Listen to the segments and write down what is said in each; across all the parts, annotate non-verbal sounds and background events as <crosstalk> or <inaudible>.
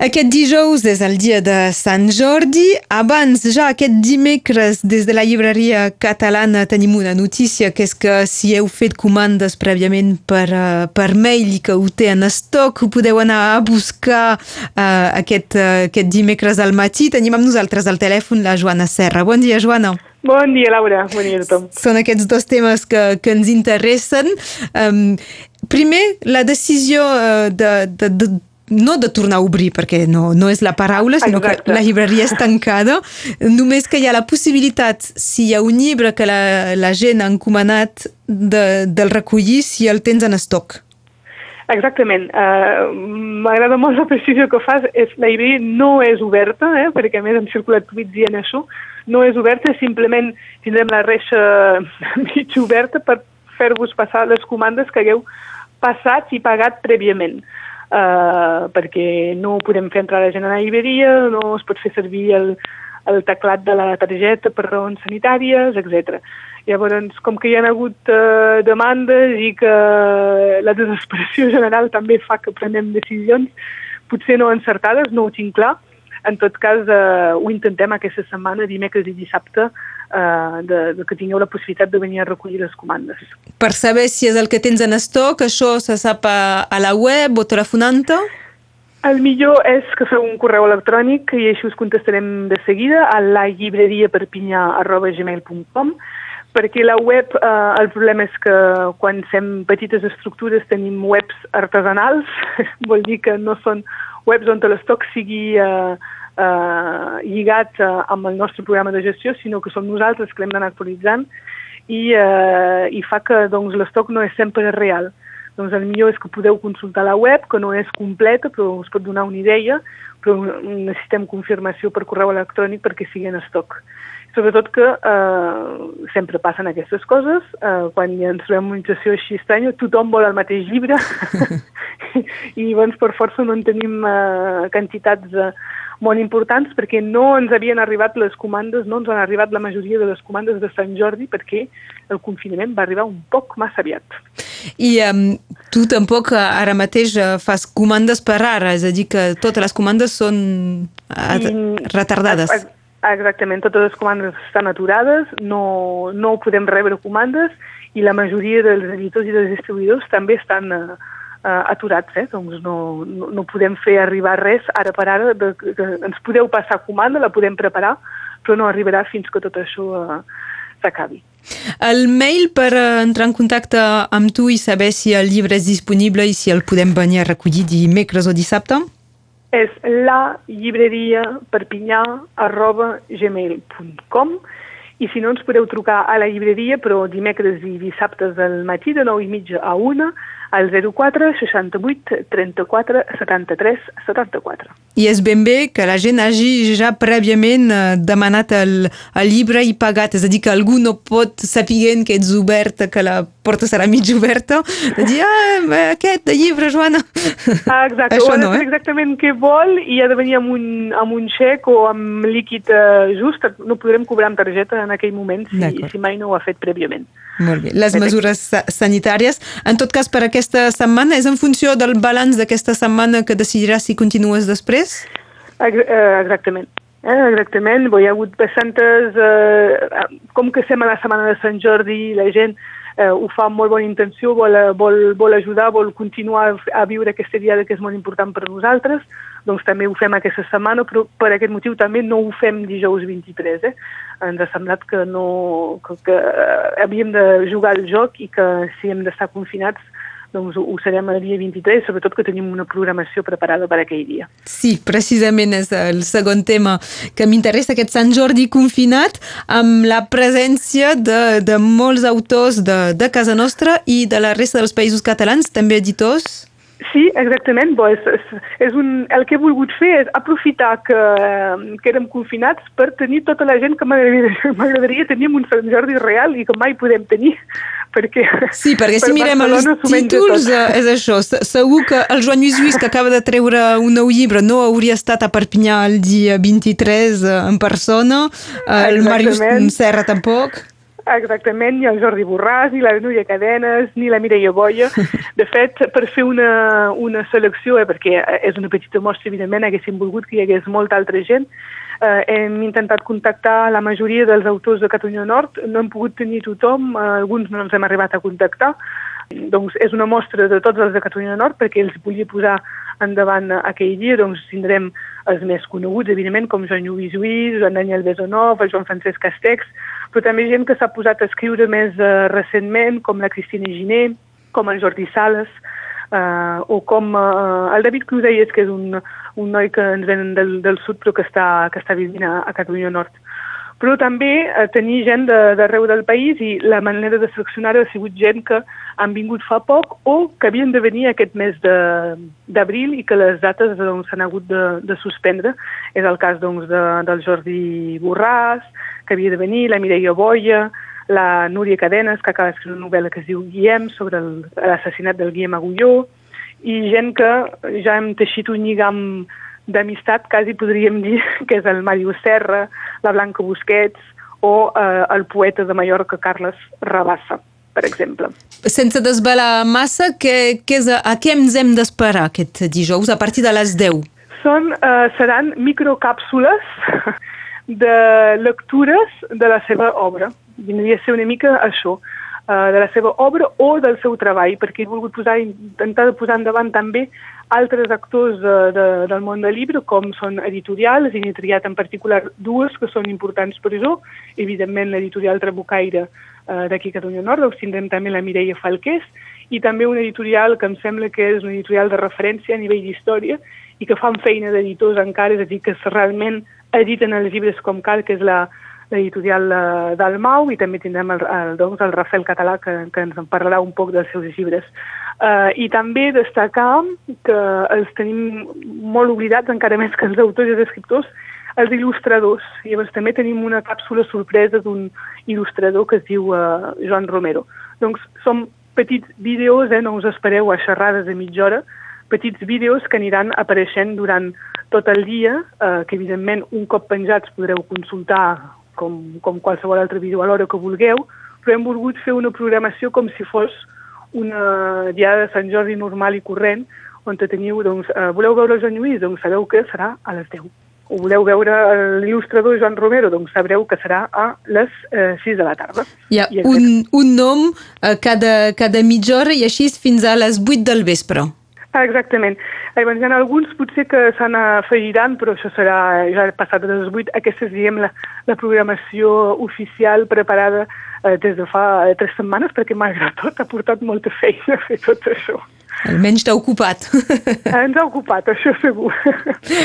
Aquest dijous és el dia de Sant Jordi. Abans, ja aquest dimecres, des de la llibreria catalana tenim una notícia, que és que si heu fet comandes prèviament per, uh, per mail i que ho té en estoc, ho podeu anar a buscar uh, aquest, uh, aquest dimecres al matí. Tenim amb nosaltres al telèfon la Joana Serra. Bon dia, Joana. Bon dia, Laura. Bon dia a tothom. Són aquests dos temes que, que ens interessen. Um, primer, la decisió de, de, de no de tornar a obrir, perquè no, no és la paraula, sinó Exacte. que la llibreria és tancada, només que hi ha la possibilitat, si hi ha un llibre que la, la gent ha encomanat, de, del recollir si el tens en estoc. Exactament. Uh, M'agrada molt la precisió que fas. És, la llibreria no és oberta, eh, perquè a més hem circulat tuits dient això. No és oberta, simplement tindrem la reixa <laughs> mig oberta per fer-vos passar les comandes que hagueu passat i pagat prèviament eh, perquè no podem fer entrar la gent a la llibreria, no es pot fer servir el, el teclat de la targeta per raons sanitàries, etc. Llavors, com que hi ha hagut eh, demandes i que la desesperació general també fa que prenem decisions potser no encertades, no ho tinc clar, en tot cas eh, ho intentem aquesta setmana, dimecres i dissabte, eh, de, de que tingueu la possibilitat de venir a recollir les comandes. Per saber si és el que tens en estoc, això se sap a, a la web o telefonant-te? El millor és que feu un correu electrònic i així us contestarem de seguida a la llibreriaperpinyà.gmail.com perquè la web, eh, el problema és que quan fem petites estructures tenim webs artesanals, <laughs> vol dir que no són webs on l'estoc sigui eh, eh, lligat eh, amb el nostre programa de gestió, sinó que som nosaltres que l'hem d'anar actualitzant i, eh, i fa que doncs, l'estoc no és sempre real. Doncs el millor és que podeu consultar la web, que no és completa, però us pot donar una idea, però necessitem confirmació per correu electrònic perquè sigui en estoc. Sobretot que eh, sempre passen aquestes coses, eh, quan hi ens trobem una situació així estranya, tothom vol el mateix llibre <laughs> i doncs per força no en tenim eh, quantitats de, molt importants perquè no ens havien arribat les comandes, no ens han arribat la majoria de les comandes de Sant Jordi perquè el confinament va arribar un poc massa aviat. I um, tu tampoc eh, ara mateix eh, fas comandes per ara, és a dir que totes les comandes són I, retardades. Exactament, totes les comandes estan aturades, no, no podem rebre comandes i la majoria dels editors i dels distribuïdors també estan uh, eh, aturats, eh? doncs no, no, no podem fer arribar res ara per ara, de, de, ens podeu passar comanda, la podem preparar, però no arribarà fins que tot això eh, s'acabi. El mail per uh, entrar en contacte amb tu i saber si el llibre és disponible i si el podem venir a recollir dimecres o dissabte? És la llibreria perpinyà arroba gmail.com i si no ens podeu trucar a la llibreria però dimecres i dissabtes del matí de 9 i mitja a 1 al 04 68 34 73 74. I és ben bé que la gent hagi ja prèviament eh, demanat el, el llibre i pagat, és a dir, que algú no pot sapiguent que ets oberta, que la porta serà mig oberta, de dir, ah, aquest de llibre, Joana. Ah, exacte, <laughs> Això o no, eh? exactament què vol i ha de venir amb un, amb un xec o amb líquid eh, just, no podrem cobrar amb targeta en aquell moment si, si mai no ho ha fet prèviament. Molt bé. Les mesures sanitàries, en tot cas per aquesta setmana, és en funció del balanç d'aquesta setmana que decidiràs si continues després? Eh, exactament. Eh, exactament, hi ha hagut bastantes... Eh, com que estem a la setmana de Sant Jordi, la gent eh, ho fa amb molt bona intenció, vol, vol, vol ajudar, vol continuar a viure aquesta diada que és molt important per nosaltres, doncs també ho fem aquesta setmana, però per aquest motiu també no ho fem dijous 23. Eh? Ens ha semblat que, no, que, que havíem de jugar al joc i que si hem d'estar confinats doncs ho serem el dia 23, sobretot que tenim una programació preparada per aquell dia. Sí, precisament és el segon tema que m'interessa, aquest Sant Jordi confinat, amb la presència de, de molts autors de, de casa nostra i de la resta dels països catalans, també editors. Sí, exactament. Bo, és, és, és un, el que he volgut fer és aprofitar que, que érem confinats per tenir tota la gent que m'agradaria <laughs> tenir un Sant Jordi real i que mai podem tenir. <laughs> Perquè, sí, perquè si mirem els títols, eh, és això. Segur que el Joan Lluís Lluís, que acaba de treure un nou llibre, no hauria estat a Perpinyà el dia 23 eh, en persona, el Màrius Serra tampoc. Exactament, ni el Jordi Borràs, ni la Núria Cadenes, ni la Mireia Boia. <laughs> De fet, per fer una, una selecció, eh, perquè és una petita mostra, evidentment, haguéssim volgut que hi hagués molta altra gent, eh, hem intentat contactar la majoria dels autors de Catalunya Nord, no hem pogut tenir tothom, eh, alguns no ens hem arribat a contactar, doncs és una mostra de tots els de Catalunya Nord perquè els volia posar endavant aquell dia, doncs tindrem els més coneguts, evidentment, com Joan Lluís Lluís, Joan Daniel Besonov, el Joan Francesc Castex, però també gent que s'ha posat a escriure més uh, recentment, com la Cristina Giné, com el Jordi Sales, uh, o com uh, el David Crudelles, que és un, un noi que ens ven del, del sud però que està, que està vivint a, a Catalunya Nord però també eh, tenir gent d'arreu de, del país i la manera de seleccionar ha sigut gent que han vingut fa poc o que havien de venir aquest mes d'abril i que les dates s'han doncs, hagut de, de suspendre. És el cas doncs, de, del Jordi Borràs, que havia de venir, la Mireia Boia, la Núria Cadenes, que acaba d'escriure una novel·la que es diu Guillem, sobre l'assassinat del Guillem Agulló, i gent que ja hem teixit un lligam d'amistat, quasi podríem dir <laughs> que és el Màrius Serra, la Blanca Busquets o eh, el poeta de Mallorca Carles Rabassa, per exemple. Sense desvelar massa, que, que és, a què ens hem d'esperar aquest dijous a partir de les 10? Són, eh, seran microcàpsules <laughs> de lectures de la seva obra. Vindria a ser una mica això, eh, de la seva obra o del seu treball, perquè he volgut posar, intentar posar endavant també altres actors de, de, del món del llibre, com són editorials, i n'he triat en particular dues que són importants per això, evidentment l'editorial Trabucaire eh, d'aquí Catalunya Nord, doncs tindrem també la Mireia Falqués, i també una editorial que em sembla que és una editorial de referència a nivell d'història i que fan feina d'editors encara, és a dir, que realment editen els llibres com cal, que és la, l'editorial eh, del Mau, i també tindrem el, el, doncs, el Rafael Català, que, que ens en parlarà un poc dels seus llibres. Uh, I també destacar que els tenim molt oblidats, encara més que els autors i els escriptors, els il·lustradors. I llavors també tenim una càpsula sorpresa d'un il·lustrador que es diu uh, Joan Romero. Doncs són petits vídeos, eh, no us espereu a xerrades de mitja hora, petits vídeos que aniran apareixent durant tot el dia, eh, que evidentment un cop penjats podreu consultar com, com qualsevol altre vídeo a l'hora que vulgueu, però hem volgut fer una programació com si fos una diada de Sant Jordi normal i corrent, on teniu, doncs, eh, voleu veure el Joan Lluís? Doncs sabeu que serà a les 10. O voleu veure l'il·lustrador Joan Romero? Doncs sabreu que serà a les eh, 6 de la tarda. Hi ha un, un nom a cada, cada mitja hora i així fins a les 8 del vespre. Ah, exactament. Llavors, hi ha alguns potser que s'han afegiran, però això serà ja passat a les 8. Aquesta és, diguem, la, la programació oficial preparada eh, des de fa eh, tres setmanes, perquè malgrat tot ha portat molta feina fer tot això. Almenys t'ha ocupat. Ens ha ocupat, això segur.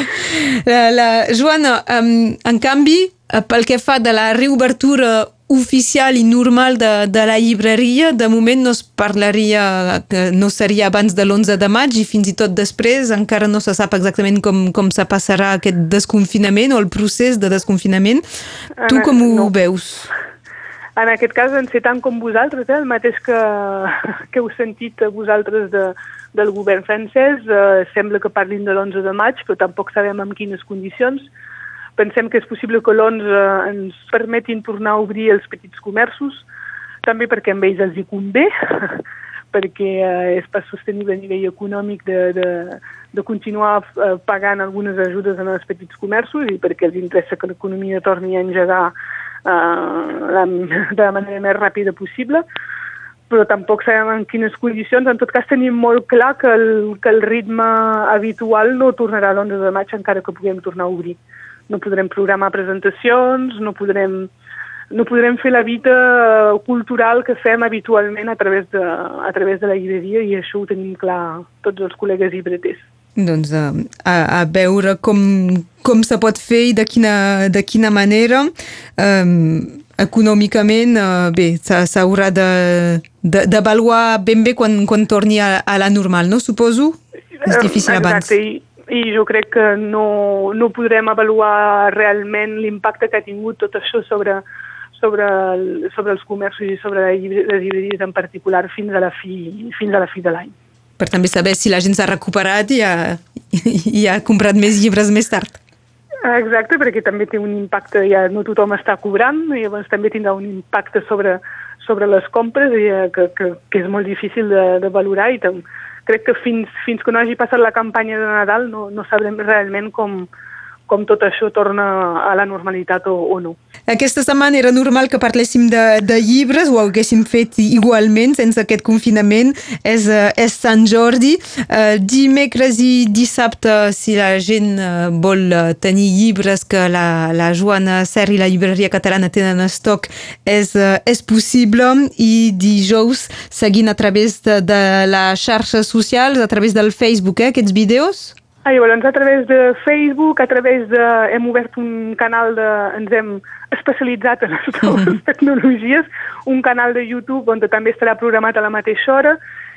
<laughs> La, la, Joana, en canvi, eh, pel que fa de la reobertura oficial i normal de, de la llibreria, de moment no es parlaria, que no seria abans de l'11 de maig i fins i tot després encara no se sap exactament com, com se passarà aquest desconfinament o el procés de desconfinament. Tu com ho no. veus? En aquest cas, en ser tant com vosaltres, eh, el mateix que, <laughs> que heu sentit vosaltres de, del govern francès, eh, sembla que parlin de l'11 de maig, però tampoc sabem en quines condicions. Pensem que és possible que l'11 ens permetin tornar a obrir els petits comerços, també perquè amb ells els hi convé, <laughs> perquè eh, és pas sostenible a nivell econòmic de, de, de continuar eh, pagant algunes ajudes en els petits comerços i perquè els interessa que l'economia torni a engegar eh, la, <laughs> de la manera més ràpida possible, però tampoc sabem en quines condicions. En tot cas, tenim molt clar que el, que el ritme habitual no tornarà l'11 de maig encara que puguem tornar a obrir. No podrem programar presentacions, no podrem, no podrem fer la vida cultural que fem habitualment a través de, a través de la llibreria i això ho tenim clar tots els col·legues llibreters. Doncs a, a, a veure com, com se pot fer i de quina, de quina manera. Um, econòmicament, uh, bé, s'haurà d'avaluar de, de, ben bé quan, quan torni a, a la normal, no? Suposo? És difícil Exacte, abans. I, i jo crec que no, no podrem avaluar realment l'impacte que ha tingut tot això sobre, sobre, el, sobre els comerços i sobre les llibreries en particular fins a la fi, fins a la fi de l'any per també saber si la gent s'ha recuperat i ha, i ha comprat més llibres més tard. Exacte, perquè també té un impacte, ja no tothom està cobrant, i llavors també tindrà un impacte sobre, sobre les compres i, eh, que, que, que és molt difícil de, de valorar i tam, crec que fins, fins que no hagi passat la campanya de Nadal no, no sabrem realment com, com tot això torna a la normalitat o, o no. Aquesta setmana era normal que parléssim de, de llibres, ho haguéssim fet igualment sense aquest confinament. És, uh, és Sant Jordi. Uh, dimecres i dissabte, si la gent uh, vol tenir llibres que la, la Joana Ser i la llibreria catalana tenen en estoc, és, és possible. I dijous, seguint a través de, de les xarxes socials, a través del Facebook, eh, aquests vídeos? Ah, llavors, a través de Facebook, a través de... Hem obert un canal de... Ens hem especialitzat en les <laughs> noves tecnologies, un canal de YouTube on també estarà programat a la mateixa hora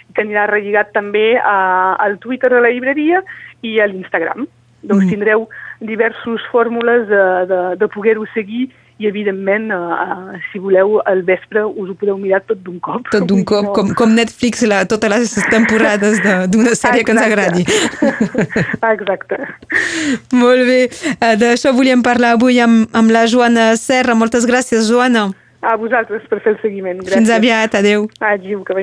i que anirà relligat també a, al Twitter de la llibreria i a l'Instagram. Doncs mm. tindreu diverses fórmules de, de, de poder-ho seguir i evidentment uh, si voleu al vespre us ho podeu mirar tot d'un cop. Tot d'un cop, no... com, com Netflix la, totes les temporades d'una sèrie Exacte. que ens agradi. <laughs> Exacte. Molt bé, uh, d'això volíem parlar avui amb, amb la Joana Serra. Moltes gràcies Joana. A vosaltres per fer el seguiment. Gràcies. Fins aviat, adeu Adéu, que